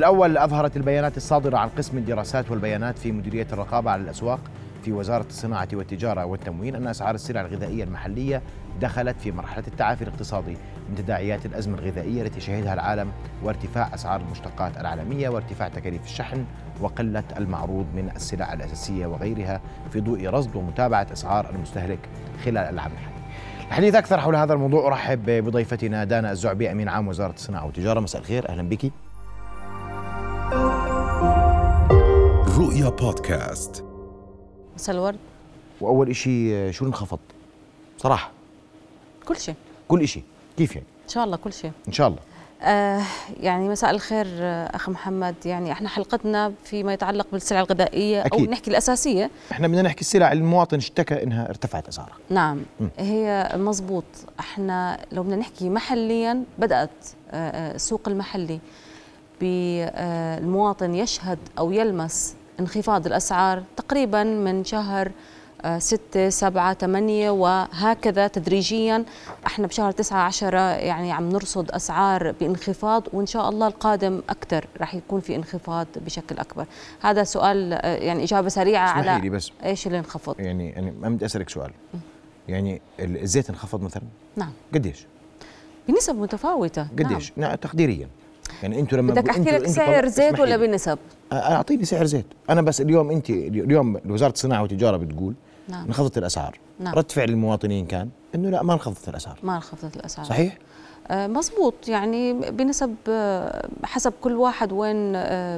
الأول أظهرت البيانات الصادرة عن قسم الدراسات والبيانات في مديرية الرقابة على الأسواق في وزارة الصناعة والتجارة والتموين أن أسعار السلع الغذائية المحلية دخلت في مرحلة التعافي الاقتصادي من تداعيات الأزمة الغذائية التي شهدها العالم وارتفاع أسعار المشتقات العالمية وارتفاع تكاليف الشحن وقلة المعروض من السلع الأساسية وغيرها في ضوء رصد ومتابعة أسعار المستهلك خلال العام الحالي. الحديث أكثر حول هذا الموضوع أرحب بضيفتنا دانا الزعبي أمين عام وزارة الصناعة والتجارة. مساء الخير أهلا بك. رؤيا بودكاست. مساء الورد. وأول إشي شو انخفض؟ صراحة. كل شيء. كل إشي. كيف يعني؟ إن شاء الله كل شيء. إن شاء الله. آه يعني مساء الخير آه، أخ محمد. يعني إحنا حلقتنا فيما يتعلق بالسلع الغذائية أكيد. أو نحكي الأساسية. إحنا بدنا نحكي السلع المواطن اشتكى إنها ارتفعت أسعارها. نعم. م. هي مزبوط. إحنا لو بدنا نحكي محليا بدأت آه، آه، السوق المحلي بالمواطن يشهد أو يلمس انخفاض الأسعار تقريبا من شهر آه، ستة سبعة ثمانية وهكذا تدريجيا. إحنا بشهر تسعة عشرة يعني عم نرصد أسعار بانخفاض وإن شاء الله القادم أكثر راح يكون في انخفاض بشكل أكبر. هذا سؤال آه، يعني إجابة سريعة على لي بس. إيش اللي انخفض؟ يعني يعني ما بدي أسألك سؤال. يعني الزيت انخفض مثلا؟ نعم. قديش؟ بنسب متفاوتة. قديش؟ نعم. تقديريا. يعني أنتم لما بدك أحكي أنتوا- لك أنتوا سعر زيت ولا. بنسب؟ أعطيني سعر زيت. أنا بس اليوم انت اليوم وزارة الصناعة والتجارة بتقول نعم. انخفضت الأسعار. نعم. رد فعل المواطنين كان إنه لا ما انخفضت الأسعار. ما انخفضت الأسعار. صحيح؟ آه مزبوط يعني بنسب آه حسب كل واحد وين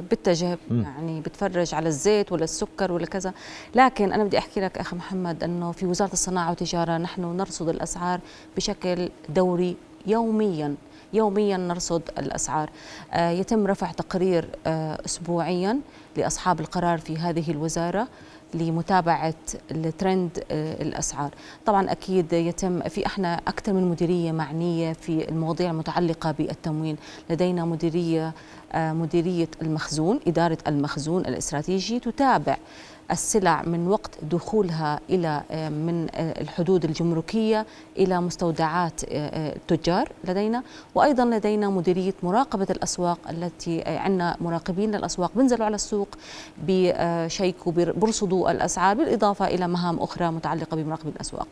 بيتجه مم. يعني بتفرج على الزيت ولا السكر ولا كذا. لكن أنا بدي أحكي لك أخي محمد إنه في وزارة الصناعة والتجارة نحن نرصد الأسعار بشكل دوري يوميا. يوميا نرصد الأسعار. آه يتم رفع تقرير آه اسبوعيا لأصحاب القرار في هذه الوزارة لمتابعة الترند آه، الأسعار. طبعا أكيد يتم في إحنا أكثر من مديرية معنية في المواضيع المتعلقة بالتموين. لدينا مديرية آه، مديرية المخزون إدارة المخزون الإستراتيجي تتابع السلع من وقت دخولها إلى آه، من آه، الحدود الجمركية إلى مستودعات آه، آه، التجار لدينا. وأيضا لدينا مديرية مراقبة الأسواق التي عندنا مراقبين للأسواق بينزلوا على السوق بشيكوا بيرصدوا الأسعار بالإضافة إلى مهام أخرى متعلقة بمراقبة الأسواق.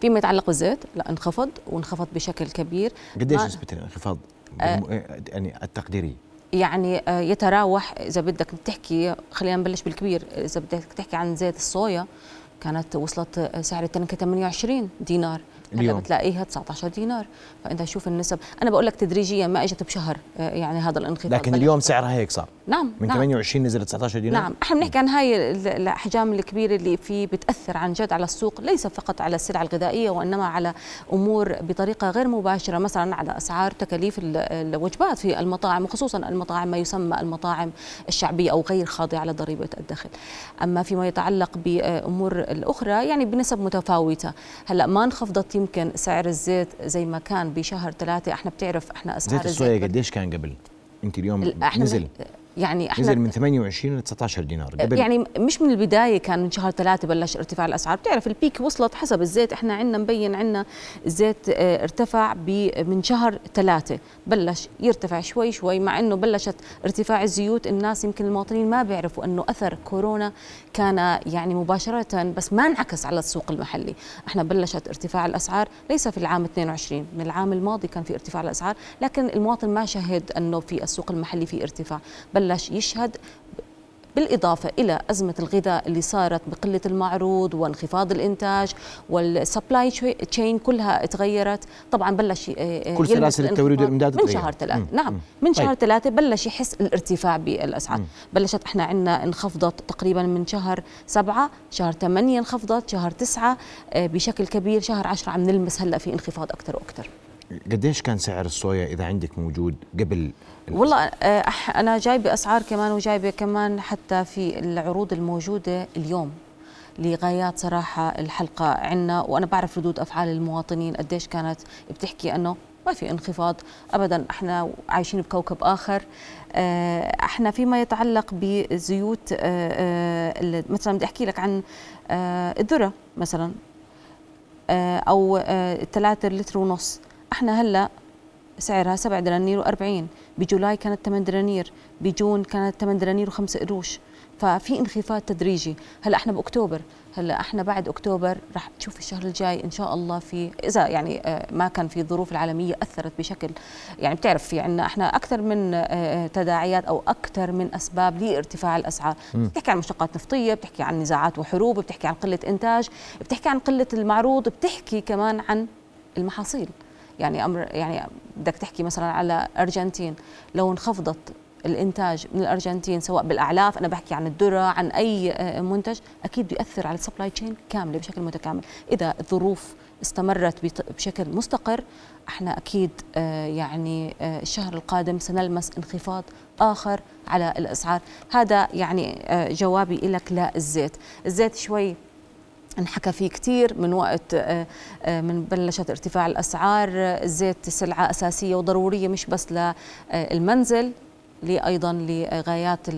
فيما يتعلق بالزيت لا انخفض وانخفض بشكل كبير. قديش نسبة الانخفاض؟ يعني التقديرية. يعني آه، يتراوح. إذا بدك تحكي خلينا نبلش بالكبير إذا بدك تحكي عن زيت الصويا كانت وصلت آه، سعر التنكة 28 دينار. اليوم. بتلاقيها 19 دينار فأنت شوف النسب. أنا بقول لك تدريجيا ما إجت بشهر آه، يعني هذا الانخفاض. لكن اليوم سعرها هيك صار. نعم من نعم. 28 نزلت 19 دينار؟ نعم. إحنا بنحكي عن هاي ال- الأحجام الكبيرة اللي في بتأثر عن جد على السوق ليس فقط على السلع الغذائية وإنما على أمور بطريقة غير مباشرة مثلا على أسعار تكاليف ال- الوجبات في المطاعم وخصوصا المطاعم ما يسمى المطاعم الشعبية أو غير خاضعة لضريبة الدخل. أما فيما يتعلق بأمور الأخرى يعني بنسب متفاوتة. هلأ ما انخفضت يمكن سعر الزيت زي ما كان بشهر ثلاثة. إحنا بتعرف إحنا أسعار زيت الصويا قديش كان قبل؟ انت اليوم نزل. يعني إحنا نزل من 28 ل 19 دينار قبل. يعني مش من البداية كان من شهر ثلاثة بلش ارتفاع الأسعار. بتعرف البيك وصلت حسب الزيت. إحنا عندنا مبين عندنا الزيت آه، ارتفع من شهر ثلاثة. بلش يرتفع شوي شوي مع إنه بلشت ارتفاع الزيوت. الناس يمكن المواطنين ما بيعرفوا إنه أثر كورونا كان يعني مباشرة بس ما انعكس على السوق المحلي. إحنا بلشت ارتفاع الأسعار ليس في العام 22 من العام الماضي كان في ارتفاع الأسعار لكن المواطن ما شهد إنه في السوق المحلي في ارتفاع. بلش يشهد بالإضافة إلى أزمة الغذاء اللي صارت بقلة المعروض وانخفاض الإنتاج والسبلاي تشين كلها تغيرت طبعا بلش آه، كل يلمس سلاسل التوريد والإمداد من. شهر ثلاثة. نعم مم. من طيب. شهر ثلاثة بلش يحس الارتفاع بالأسعار مم. بلشت إحنا عندنا انخفضت تقريبا من شهر سبعة شهر ثمانية انخفضت شهر تسعة آه، بشكل كبير شهر عشرة عم نلمس هلأ في انخفاض أكثر وأكثر قديش كان سعر الصويا إذا عندك موجود قبل والله آه، أنا جايبة أسعار كمان وجايبة كمان حتى في العروض الموجودة اليوم لغايات صراحة الحلقة عنا. وأنا بعرف ردود أفعال المواطنين قديش كانت بتحكي إنه ما في انخفاض. ابدا إحنا عايشين بكوكب آخر. آه، إحنا فيما يتعلق بزيوت آه، مثلا بدي أحكي لك عن الذرة مثلا أو 3 لتر ونص. إحنا هلأ سعرها 7 دنانير و40 بجولاي كانت 8 دنانير بجون كانت 8 دنانير و5 قروش. ففي انخفاض تدريجي. هلأ إحنا بأكتوبر. هلأ إحنا بعد أكتوبر رح تشوف الشهر الجاي إن شاء الله في إذا يعني آه، ما كان في الظروف العالمية أثرت بشكل يعني بتعرف في عندنا إحنا أكثر من آه، آه، تداعيات أو أكثر من أسباب لارتفاع الأسعار. بتحكي عن مشتقات نفطية بتحكي عن نزاعات وحروب بتحكي عن قلة إنتاج بتحكي عن قلة المعروض بتحكي كمان عن المحاصيل. يعني أمر يعني بدك تحكي مثلا على أرجنتين لو انخفضت الإنتاج من الأرجنتين سواء بالأعلاف أنا بحكي عن الذرة عن أي آه، منتج أكيد بياثر على ال supply chain كاملة بشكل متكامل. إذا الظروف استمرت بشكل مستقر إحنا أكيد آه، يعني آه، الشهر القادم سنلمس انخفاض آخر على الأسعار. هذا يعني جوابي لك لا الزيت. الزيت شوي انحكى فيه كثير من وقت من بلشت ارتفاع الأسعار الزيت سلعة أساسية وضرورية مش بس للمنزل أيضا لغايات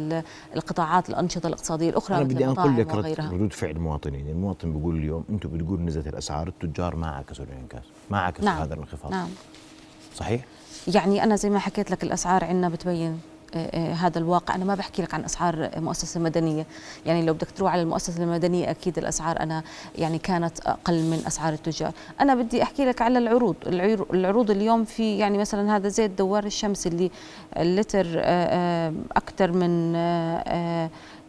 القطاعات الأنشطة الاقتصادية الأخرى أنا بدي انقل لك ردود فعل المواطنين، المواطن بيقول اليوم أنتم بتقولوا نزلت الأسعار التجار ما عكسوا الانعكاس، ما عكسوا نعم. هذا الانخفاض نعم صحيح؟ يعني أنا زي ما حكيت لك الأسعار عندنا بتبين آه، آه، هذا الواقع. أنا ما بحكي لك عن أسعار مؤسسة مدنية. يعني لو بدك تروح على المؤسسة المدنية أكيد الأسعار أنا يعني كانت أقل من أسعار التجار. أنا بدي أحكي لك على العروض. العروض اليوم في يعني مثلا هذا زيت دوار الشمس اللي اللتر آه، أكثر من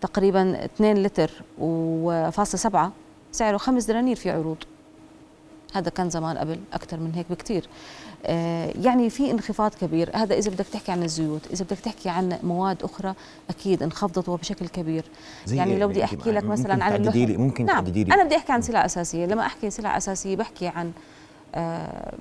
تقريبا 2 لتر وفاصلة سبعة. سعره خمس دنانير في عروض. هذا كان زمان قبل أكثر من هيك بكثير آه، يعني في انخفاض كبير. هذا إذا بدك تحكي عن الزيوت إذا بدك تحكي عن مواد أخرى أكيد انخفضت وبشكل كبير. يعني لو بدي أحكي لك مثلا عن اللحوم. ممكن نعم أنا بدي أحكي عن سلع أساسية. لما أحكي سلع أساسية بحكي عن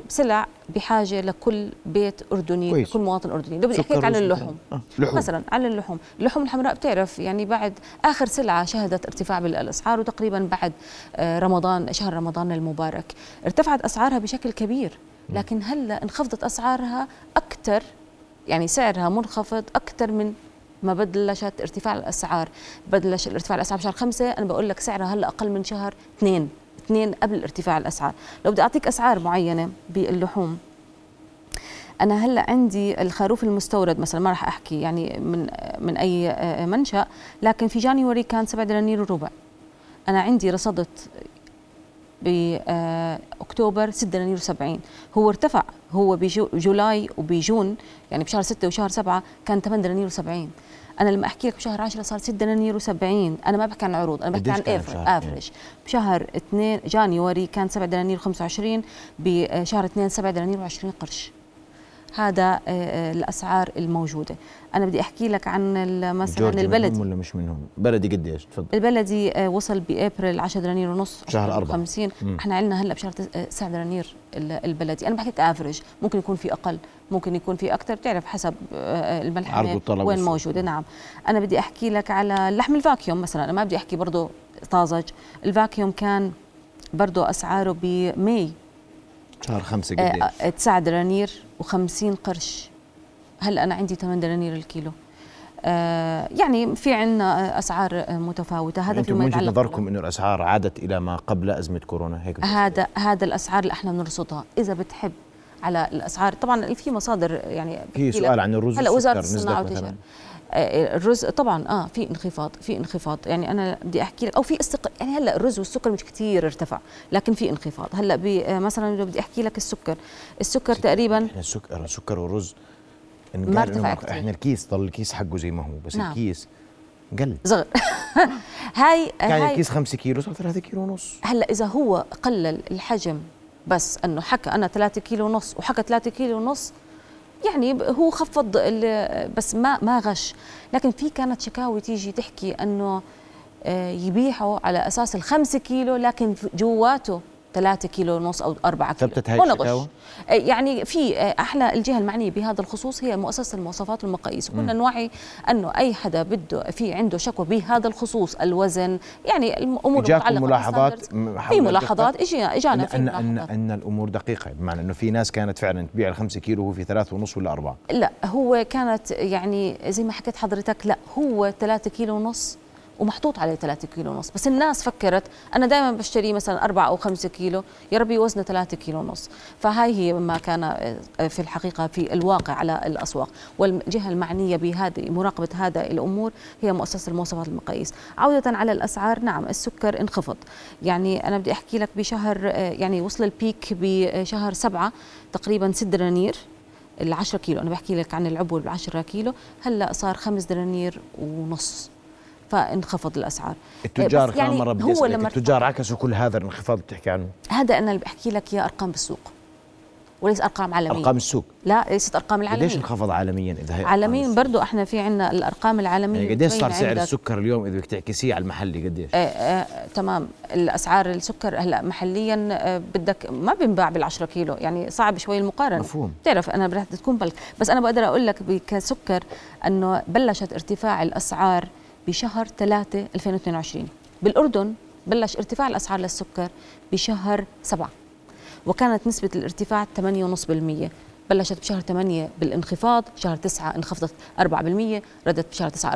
سلع بحاجة لكل بيت أردني كويس. كل مواطن أردني. لو بدي أحكي لك عن اللحوم. آه. لحوم. مثلا عن اللحوم. اللحوم الحمراء بتعرف يعني بعد آخر سلعة شهدت ارتفاع بالأسعار وتقريبا بعد آه، رمضان شهر رمضان المبارك. ارتفعت أسعارها بشكل كبير. لكن هلأ انخفضت أسعارها أكثر يعني سعرها منخفض أكثر من ما بلشت ارتفاع الأسعار. بلش الارتفاع الأسعار بشهر خمسة أنا بقول لك سعرها هلأ أقل من شهر اثنين. اثنين قبل ارتفاع الأسعار. لو بدي أعطيك أسعار معينة باللحوم أنا هلأ عندي الخروف المستورد مثلا ما راح أحكي يعني من من أي منشأ لكن في جانيوري كان 7 دنانير وربع. أنا عندي رصدت باكتوبر 6 دنانير و70 هو ارتفع هو بجولاي وبجون يعني بشهر 6 وشهر 7 كان 8 دنانير و70 أنا لما أحكي لك بشهر 10 صار 6 دنانير و70 أنا ما بحكي عن عروض أنا بحكي عن افرج بشهر 2 جانيوري كان 7 دنانير 25 بشهر 2 7 دنانير و20 قرش. هذا آه، آه، الأسعار الموجودة. أنا بدي أحكي لك عن مثلا البلدي منهم ولا مش منهم؟ بلدي قديش؟ تفضل. البلدي آه، وصل بأبريل 10 دنانير ونص شهر 4 50 إحنا عندنا هلأ بشهر 9 دنانير البلدي. أنا بحكي average ممكن يكون في أقل ممكن يكون في أكثر بتعرف حسب الملحمه وين موجودة. نعم. أنا بدي أحكي لك على اللحم ال vacuum مثلا. أنا ما بدي أحكي برضه طازج. ال vacuum كان برضه أسعاره ب May شهر خمسة قديش؟ 9 دنانير و50 قرش. هلا أنا عندي 8 دنانير الكيلو. آه يعني في عندنا أسعار متفاوتة. هذا في وجهة نظركم إنه الأسعار عادت إلى ما قبل أزمة كورونا هيك هذا هذا الأسعار اللي إحنا بنرصدها. إذا بتحب على الأسعار طبعا في مصادر يعني في سؤال عن الرز هلا وزارة الصناعة والتجاره آه، الرز طبعا آه في انخفاض في انخفاض. يعني أنا بدي أحكي لك أو في استق يعني هلأ الرز والسكر مش كثير ارتفع لكن في انخفاض. هلأ مثلا بدي أحكي لك السكر السكر تقريبا السكر السكر والرز ما ارتفع إحنا الكيس ضل الكيس حقه زي ما هو بس نعم. الكيس قل. صغر هاي كان هاي الكيس 5 كيلو صار 3 كيلو ونص. هلأ إذا هو قلل الحجم بس إنه حكى أنا 3 كيلو ونص وحكى 3 كيلو ونص يعني هو خفض بس ما ما غش. لكن في كانت شكاوي تيجي تحكي إنه آه، يبيعوا على أساس الخمسة كيلو لكن جواته 3 كيلو ونص أو 4 كيلو. ثبتت هاي الشكاوى؟ آه، يعني في آه، أحلى الجهة المعنيه بهذا الخصوص هي مؤسسة المواصفات والمقاييس كنا نوعي أنه أي حدا بده في عنده شكوى بهذا الخصوص الوزن يعني الأمور المتعلقه ملاحظات في ملاحظات اجينا إجانا في ملاحظات ان إن الأمور دقيقة بمعنى إنه في ناس كانت فعلا تبيع الخمسة كيلو وهو في ثلاثة ونص ولا أربعة؟ لا هو كانت يعني زي ما حكيت حضرتك لا هو ثلاثة كيلو ونص ومحطوط عليه 3 كيلو ونص. بس الناس فكرت أنا دائما بشتري مثلا 4 أو 5 كيلو يا ربي وزنه 3 كيلو ونص. فهاي هي ما كان آه، في الحقيقة في الواقع على الأسواق. والجهة المعنية بهذه مراقبة هذا الأمور هي مؤسسة المواصفات المقاييس. عودة على الأسعار نعم السكر انخفض. يعني أنا بدي أحكي لك بشهر آه، يعني وصل البيك بشهر سبعة تقريبا 6 دنانير ال 10 كيلو. أنا بحكي لك عن العبوه ال 10 كيلو. هلأ صار 5 دنانير ونص. فانخفض الأسعار. التجار بس يعني مره بدي هو لما التجار عكسوا كل هذا الانخفاض اللي بتحكي عنه. هذا أنا اللي بحكي لك اياه أرقام بالسوق وليس أرقام عالمية. أرقام السوق؟ لا ليست أرقام العالمية. قديش انخفض عالميا إذا هي عالميا؟ برضو إحنا في عندنا الأرقام العالمية يعني قديش صار سعر السكر اليوم إذا بدك تعكسيه على المحلي قديش؟ آه آه تمام. الأسعار السكر هلأ محليا آه بدك ما بينباع بال10 كيلو يعني صعب شوي المقارنة. مفهوم. بتعرف أنا بدها تكون بلك. بس أنا بقدر أقول لك كسكر إنه بلشت ارتفاع الأسعار بشهر 3 2022 بالأردن بلش ارتفاع الأسعار للسكر بشهر 7 وكانت نسبة الارتفاع 8.5% بلشت بشهر 8 بالانخفاض شهر 9 انخفضت 4% ردت بشهر 9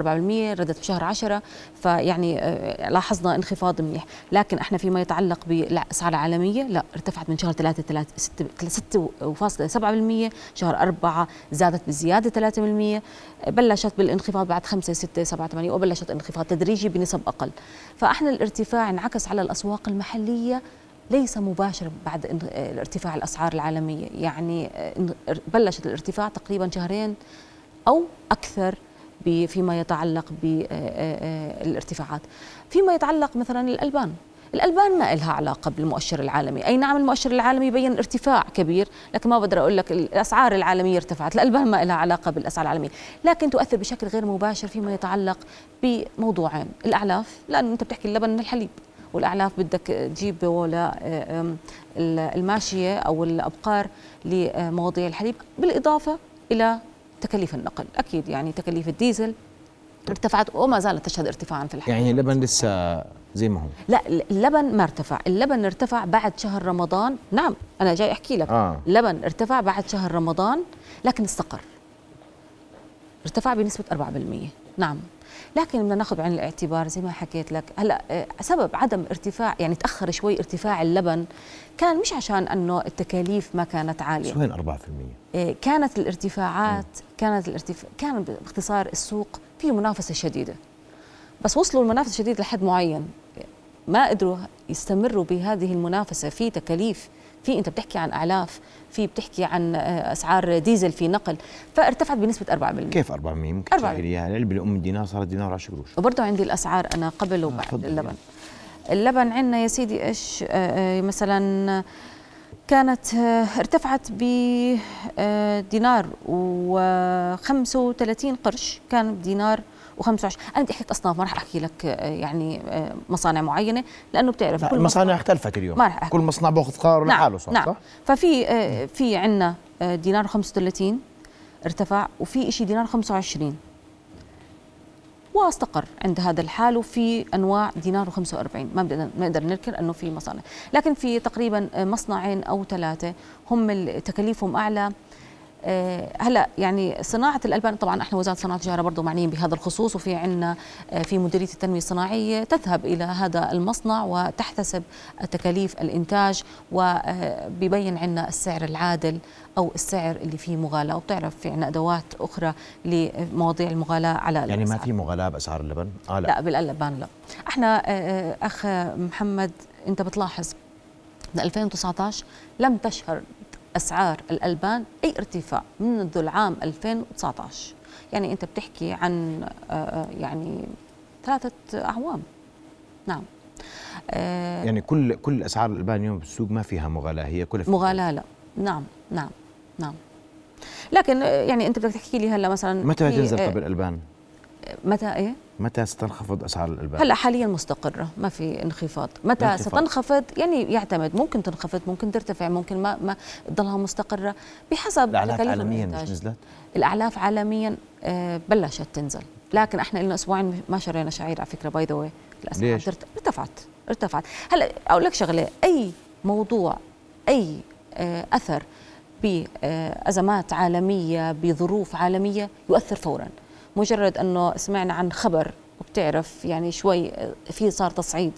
4% ردت بشهر 10 فيعني آه، لاحظنا انخفاض منيح. لكن إحنا فيما يتعلق بالاسعار العالميه لا ارتفعت من شهر 3 6.7% شهر 4 زادت بزيادة 3% بلشت بالانخفاض بعد 5 6 7 8 وبلشت انخفاض تدريجي بنسب أقل. فإحنا الارتفاع انعكس على الأسواق المحلية ليس مباشر بعد إن- ارتفاع الأسعار العالمية. يعني إن- بلشت الارتفاع تقريبا شهرين أو أكثر ب- فيما يتعلق بالارتفاعات فيما يتعلق مثلا الألبان. الألبان ما لها علاقة بالمؤشر العالمي. أي نعم المؤشر العالمي يبين ارتفاع كبير لكن ما بقدر أقول لك الأسعار العالمية ارتفعت. الألبان ما لها علاقة بالأسعار العالمية. لكن تؤثر بشكل غير مباشر فيما يتعلق بموضوعين. الأعلاف لأنه أنت بتحكي اللبن الحليب. والأعلاف بدك تجيب ولا الماشية أو الأبقار لمواضيع الحليب بالإضافة إلى تكاليف النقل. أكيد يعني تكاليف الديزل ارتفعت وما زالت تشهد ارتفاعا في الحال يعني اللبن لسه زي ما هو. لا اللبن ما ارتفع. اللبن ارتفع بعد شهر رمضان. نعم أنا جاي أحكي لك. آه. اللبن ارتفع بعد شهر رمضان لكن استقر. ارتفع بنسبة 4% نعم. لكن بدنا ناخذ بعين الاعتبار زي ما حكيت لك. هلا آه، سبب عدم ارتفاع يعني تأخر شوي ارتفاع اللبن كان مش عشان إنه التكاليف ما كانت عالية. وين 4%؟ آه، كانت الارتفاعات كانت الارتفاع كان باختصار السوق فيه منافسة شديدة. بس وصلوا المنافسة الشديدة لحد معين. ما قدروا يستمروا بهذه المنافسة في تكاليف في انت بتحكي عن اعلاف في بتحكي عن آه، اسعار ديزل في نقل. فارتفعت بنسبة 4% كيف 400 ممكن 400. تحكي لي العلبه الام الدينار صارت دينار 10 قروش. وبرضه عندي الأسعار أنا قبل وبعد تفضل. اللبن. اللبن عندنا يا سيدي إيش؟ آه، آه، مثلا كانت آه، ارتفعت بدينار و35 قرش. كان بدينار و25 أنا بدي أحكي لك اصناف ما راح أحكي لك آه، يعني آه، مصانع معينة لأنه بتعرف لا كل المصانع اختلفت اليوم. ما رح أحكي. كل مصنع باخذ قراره لحاله صح؟ نعم. صح؟ ففي آه، في عندنا دينار 35 ارتفع وفي شيء دينار 25 واستقر عند هذا الحال وفي أنواع دينار و45 ما بنقدر ما نقدر ننكر إنه في مصانع. لكن في تقريبا مصنعين أو ثلاثة هم ال- تكاليفهم أعلى. هلا يعني صناعة الألبان طبعا إحنا وزارة صناعة التجارة برضه معنيين بهذا الخصوص وفي عندنا آه، في مديرية التنمية الصناعية تذهب إلى هذا المصنع وتحتسب تكاليف الإنتاج وبيبين عندنا السعر العادل أو السعر اللي فيه مغالاه وبتعرف في عندنا أدوات أخرى لمواضيع المغالاه على يعني ما الأسعار. في مغالاه بأسعار اللبن؟ آه لا, لا بالألبان لا إحنا آه، آه، أخ محمد أنت بتلاحظ من 2019 لم تشهر أسعار الألبان أي ارتفاع منذ العام 2019 يعني أنت بتحكي عن آه، آه، يعني ثلاثة أعوام. نعم. آه، يعني كل كل أسعار الألبان اليوم بالسوق ما فيها مغالاة هي كلها في مغالاة. لا نعم نعم نعم. لكن يعني أنت بدك تحكي لي هلا مثلا متى تنزل طب الألبان؟ متى إيه؟ متى ستنخفض أسعار الالبان؟ هلأ حاليا مستقرة ما في انخفاض. متى انخفاض. ستنخفض؟ يعني يعتمد. ممكن تنخفض ممكن ترتفع ممكن ما ما تضلها مستقرة. بحسب الأعلاف عالميا مش. نزلت؟ الأعلاف عالميا آه، بلشت تنزل. لكن إحنا لنا أسبوعين ما شرينا شعير على فكرة by the way الاسعار ارتفعت ارتفعت. هلأ أقول لك شغلة. أي موضوع أي آه، أثر بازمات عالمية بظروف عالمية يؤثر فورا. مجرد أنه سمعنا عن خبر بتعرف يعني شوي آه، في صار تصعيد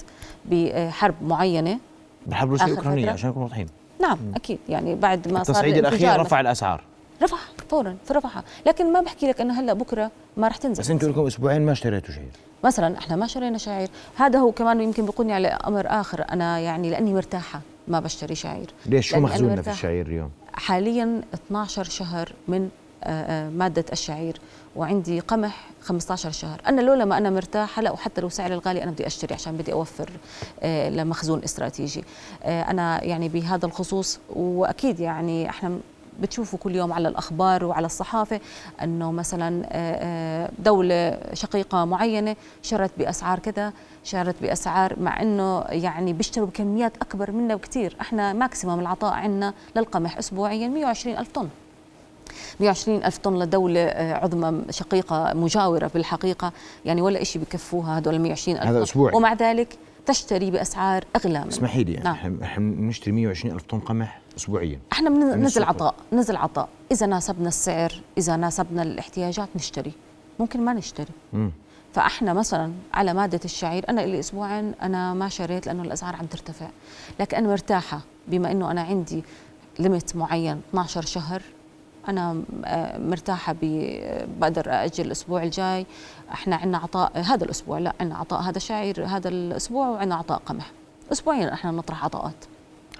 بحرب معينة. بالحرب الروسيه الاوكرانيه؟ عشان نكون واضحين. نعم أكيد. يعني بعد ما صار التصعيد الأخير رفع الأسعار. رفع فورا فرفعها لكن ما بحكي لك إنه هلأ بكرة ما رح تنزل. بس أنتم لكم أسبوعين ما اشتريتوا شيء. مثلا إحنا ما شرينا شعير. هذا هو كمان يمكن بيقودني على أمر آخر. أنا يعني لأني مرتاحة ما بشتري شعير. ليش؟ شو مخزوننا في. الشعير اليوم؟ حاليا 12 شهر من مادة الشعير وعندي قمح 15 شهر. أنا لولا ما أنا مرتاحة لا وحتى لو سعر الغالي أنا بدي أشتري عشان بدي أوفر آه، لمخزون استراتيجي. آه، أنا يعني بهذا الخصوص وأكيد يعني إحنا بتشوفوا كل يوم على الأخبار وعلى الصحافة أنه مثلا آه، دولة شقيقة معينة شرت بأسعار كذا شرت بأسعار مع أنه يعني بيشتروا بكميات أكبر منا بكثير إحنا ماكسيمم العطاء عندنا للقمح أسبوعيا 120 ألف طن. 120 ألف طن لدولة آه، عظمى شقيقة مجاورة بالحقيقة يعني ولا إشي بكفوها هدول 120 ألف هذا. أسبوعي. ومع ذلك تشتري بأسعار أغلى من اسمحي لي نعم. إحنا بنشتري 120 ألف طن قمح اسبوعيا إحنا بننزل. عطاء نزل عطاء إذا ناسبنا السعر إذا ناسبنا الاحتياجات نشتري ممكن ما نشتري مم. فإحنا مثلا على مادة الشعير أنا لي أسبوعين أنا ما شريت لأنه الأسعار عم ترتفع لكن أنا مرتاحة بما إنه أنا عندي ليميت معين 12 شهر أنا آه، مرتاحة ب- بقدر أجل الأسبوع الجاي. إحنا عندنا عطاء هذا الأسبوع لا عندنا عطاء هذا شعير هذا الأسبوع وعندنا عطاء قمح. أسبوعين إحنا بنطرح عطاءات.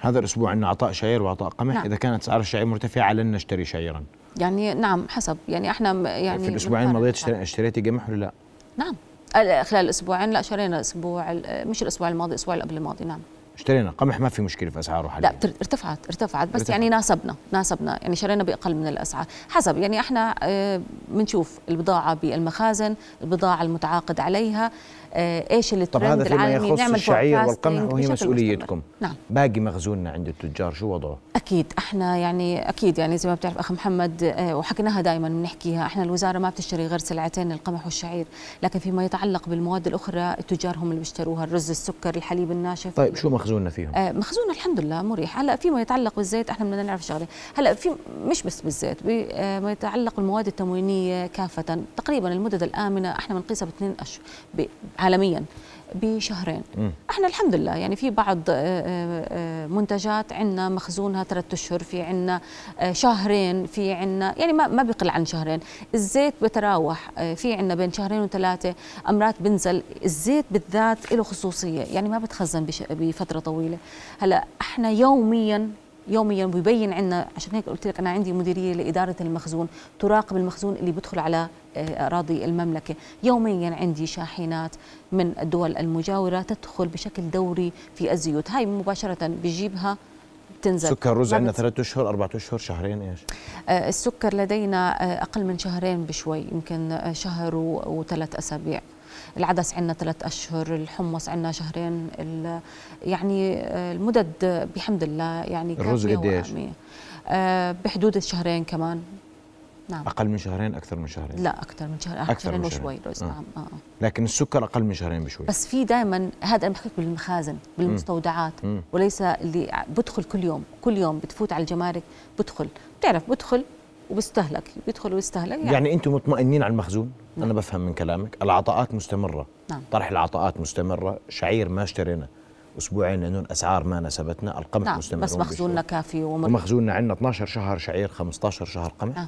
هذا الأسبوع عندنا عطاء شعير وعطاء قمح. نعم. إذا كانت اسعار الشعير مرتفعة لن نشتري شعيرا يعني نعم حسب. يعني إحنا يعني في الأسبوعين. اشتري- اشتريتي قمح ولا لا؟ نعم. ال- خلال الاسبوعين لا شرينا الأسبوع ال- مش الأسبوع الماضي الأسبوع اللي قبل الماضي نعم. اشترينا قمح ما في مشكلة في أسعاره حاليا. لا ارتفعت ارتفعت بس ارتفعت. يعني ناسبنا ناسبنا يعني شرينا بأقل من الأسعار. حسب يعني إحنا آه، بنشوف البضاعة بالمخازن البضاعة المتعاقد عليها. إيش الترند طب هذا فيما العالمي؟ يخص الشعير والقمح وهي مسؤوليتكم. نعم. باقي مخزوننا عند التجار شو وضعه؟ أكيد إحنا يعني أكيد يعني زي ما بتعرف أخ محمد آه، وحكيناها دائما بنحكيها إحنا الوزارة ما بتشتري غير سلعتين القمح والشعير لكن فيما يتعلق بالمواد الأخرى التجار هم اللي بيشتروها الرز السكر الحليب الناشف. طيب شو مخزوننا فيهم؟ آه، مخزون الحمد لله مريح. هلا فيما يتعلق بالزيت إحنا بدنا نعرف شغلة. هلا في مش بس بالزيت بما يتعلق بالمواد التموينية كافة. تقريبا المدد الآمنة إحنا بنقيسها باثنين اشهر ب- عالميا بشهرين. مم. إحنا الحمد لله يعني في بعض آه، آه، آه، منتجات عندنا مخزونها ثلاثة أشهر في عندنا شهرين في عندنا يعني ما ما بيقل عن شهرين. الزيت بتراوح في عندنا بين شهرين وثلاثة امرات بنزل الزيت بالذات له خصوصية يعني ما بتخزن بفترة طويلة. هلأ إحنا يوميا يوميا بيبين عندنا عشان هيك قلت لك أنا عندي مديرية لإدارة المخزون تراقب المخزون اللي بدخل على آه، أراضي المملكة. يوميا عندي شاحنات من الدول المجاورة تدخل بشكل دوري في الزيوت. هاي مباشرة بجيبها تنزل سكر رز ما عندنا ثلاثة أشهر أربعة أشهر شهرين إيش؟ آه، السكر لدينا آه، أقل من شهرين بشوي يمكن شهر وثلاث أسابيع. العدس عندنا ثلاث أشهر الحمص عندنا شهرين يعني آه، المدد بحمد الله يعني الرز قديش؟ آه، بحدود الشهرين كمان نعم أقل من شهرين أكثر من شهرين لا أكثر من شهر أكثر شهرين من وشوي شهرين. رز آه. نعم آه. آه. لكن السكر أقل من شهرين بشوي بس في دائما هذا أنا بحكيك بالمخازن بالمستودعات مم. وليس اللي بدخل كل يوم كل يوم بتفوت على الجمارك بدخل بتعرف بدخل وبيستهلك بيدخل ويستهلك يعني, يعني أنتم مطمئنين على المخزون؟ أنا بفهم من كلامك. العطاءات مستمرة. نعم. طرح العطاءات مستمرة. شعير ما اشترينا. أسبوعين لأنه الاسعار ما ناسبتنا القمح نعم مستمر. بس مخزوننا كافي ومر... ومخزوننا عندنا 12 شهر شعير 15 شهر قمح. نعم.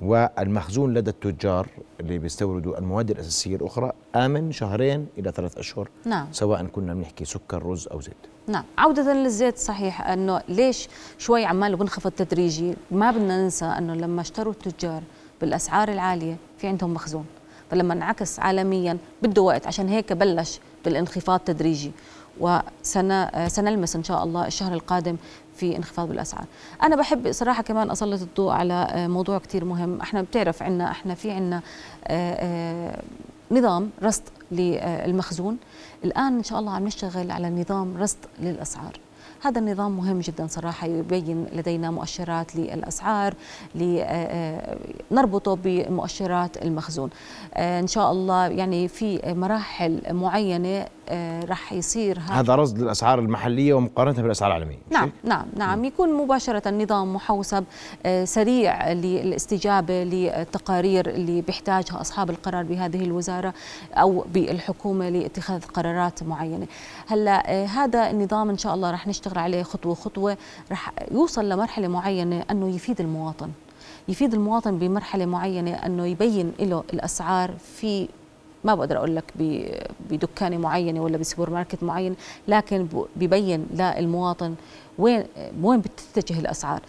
والمخزون لدى التجار اللي بيستوردوا المواد الأساسية الأخرى آمن شهرين إلى ثلاث أشهر نعم. سواء كنا بنحكي سكر رز أو زيت. نعم. عودة للزيت صحيح أنه ليش شوي عماله بنخفض تدريجي؟ ما بدنا ننسى أنه لما اشتروا التجار بالأسعار العالية في عندهم مخزون. فلما انعكس عالميا بده وقت عشان هيك بلش بالانخفاض تدريجي. وسن سنلمس إن شاء الله الشهر القادم في انخفاض بالأسعار. أنا بحب صراحة كمان أسلط الضوء على آه، موضوع كتير مهم. إحنا بتعرف عنا إحنا في عنا آه، آه، نظام رصد للمخزون. الآن إن شاء الله عم نشتغل على نظام رصد للأسعار. هذا النظام مهم جدا صراحة يبين لدينا مؤشرات للأسعار نربطه بمؤشرات المخزون. إن شاء الله يعني في مراحل معينة آه، راح يصير هذا رصد للأسعار المحلية ومقارنة بالأسعار العالمية نعم نعم نعم. يكون مباشرة نظام محوسب آه، سريع للاستجابة للتقارير اللي بيحتاجها أصحاب القرار بهذه الوزارة أو بالحكومة لاتخاذ قرارات معينة. هلأ آه، هذا النظام إن شاء الله راح نشتغل عليه خطوة خطوة راح يوصل لمرحلة معينة أنه يفيد المواطن. يفيد المواطن بمرحلة معينة أنه يبين له الأسعار في ما بقدر أقول لك بدكانة معينة ولا بسوبر ماركت معين لكن ببين للمواطن وين وين بتتجه الأسعار.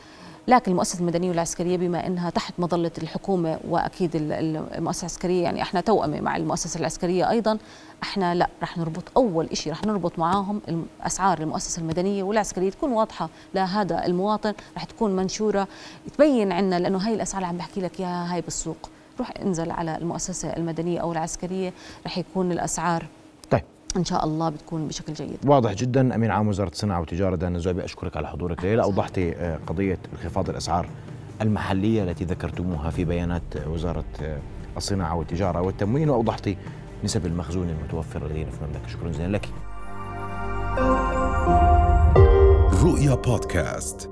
لكن المؤسسة المدنية والعسكرية بما إنها تحت مظلة الحكومة وأكيد المؤسسة العسكرية يعني إحنا توأمه مع المؤسسة العسكرية أيضا إحنا لا رح نربط أول شيء رح نربط معاهم أسعار المؤسسة المدنية والعسكرية تكون واضحة لهذا المواطن رح تكون منشورة. تبين عنا لأنه هاي الأسعار اللي عم بحكي لك إياها هاي بالسوق. روح انزل على المؤسسة المدنية أو العسكرية رح يكون الأسعار طيب إن شاء الله بتكون بشكل جيد. واضح جدا. أمين عام وزارة الصناعة والتجارة دانا الزعبي أشكرك على حضورك ليلى اوضحتي آه، قضية انخفاض الأسعار المحلية التي ذكرتموها في بيانات وزارة آه، الصناعة والتجارة والتموين. واوضحتي نسب المخزون المتوفره لدينا في المملكة. شكرا جزيلا لك. رؤيا بودكاست.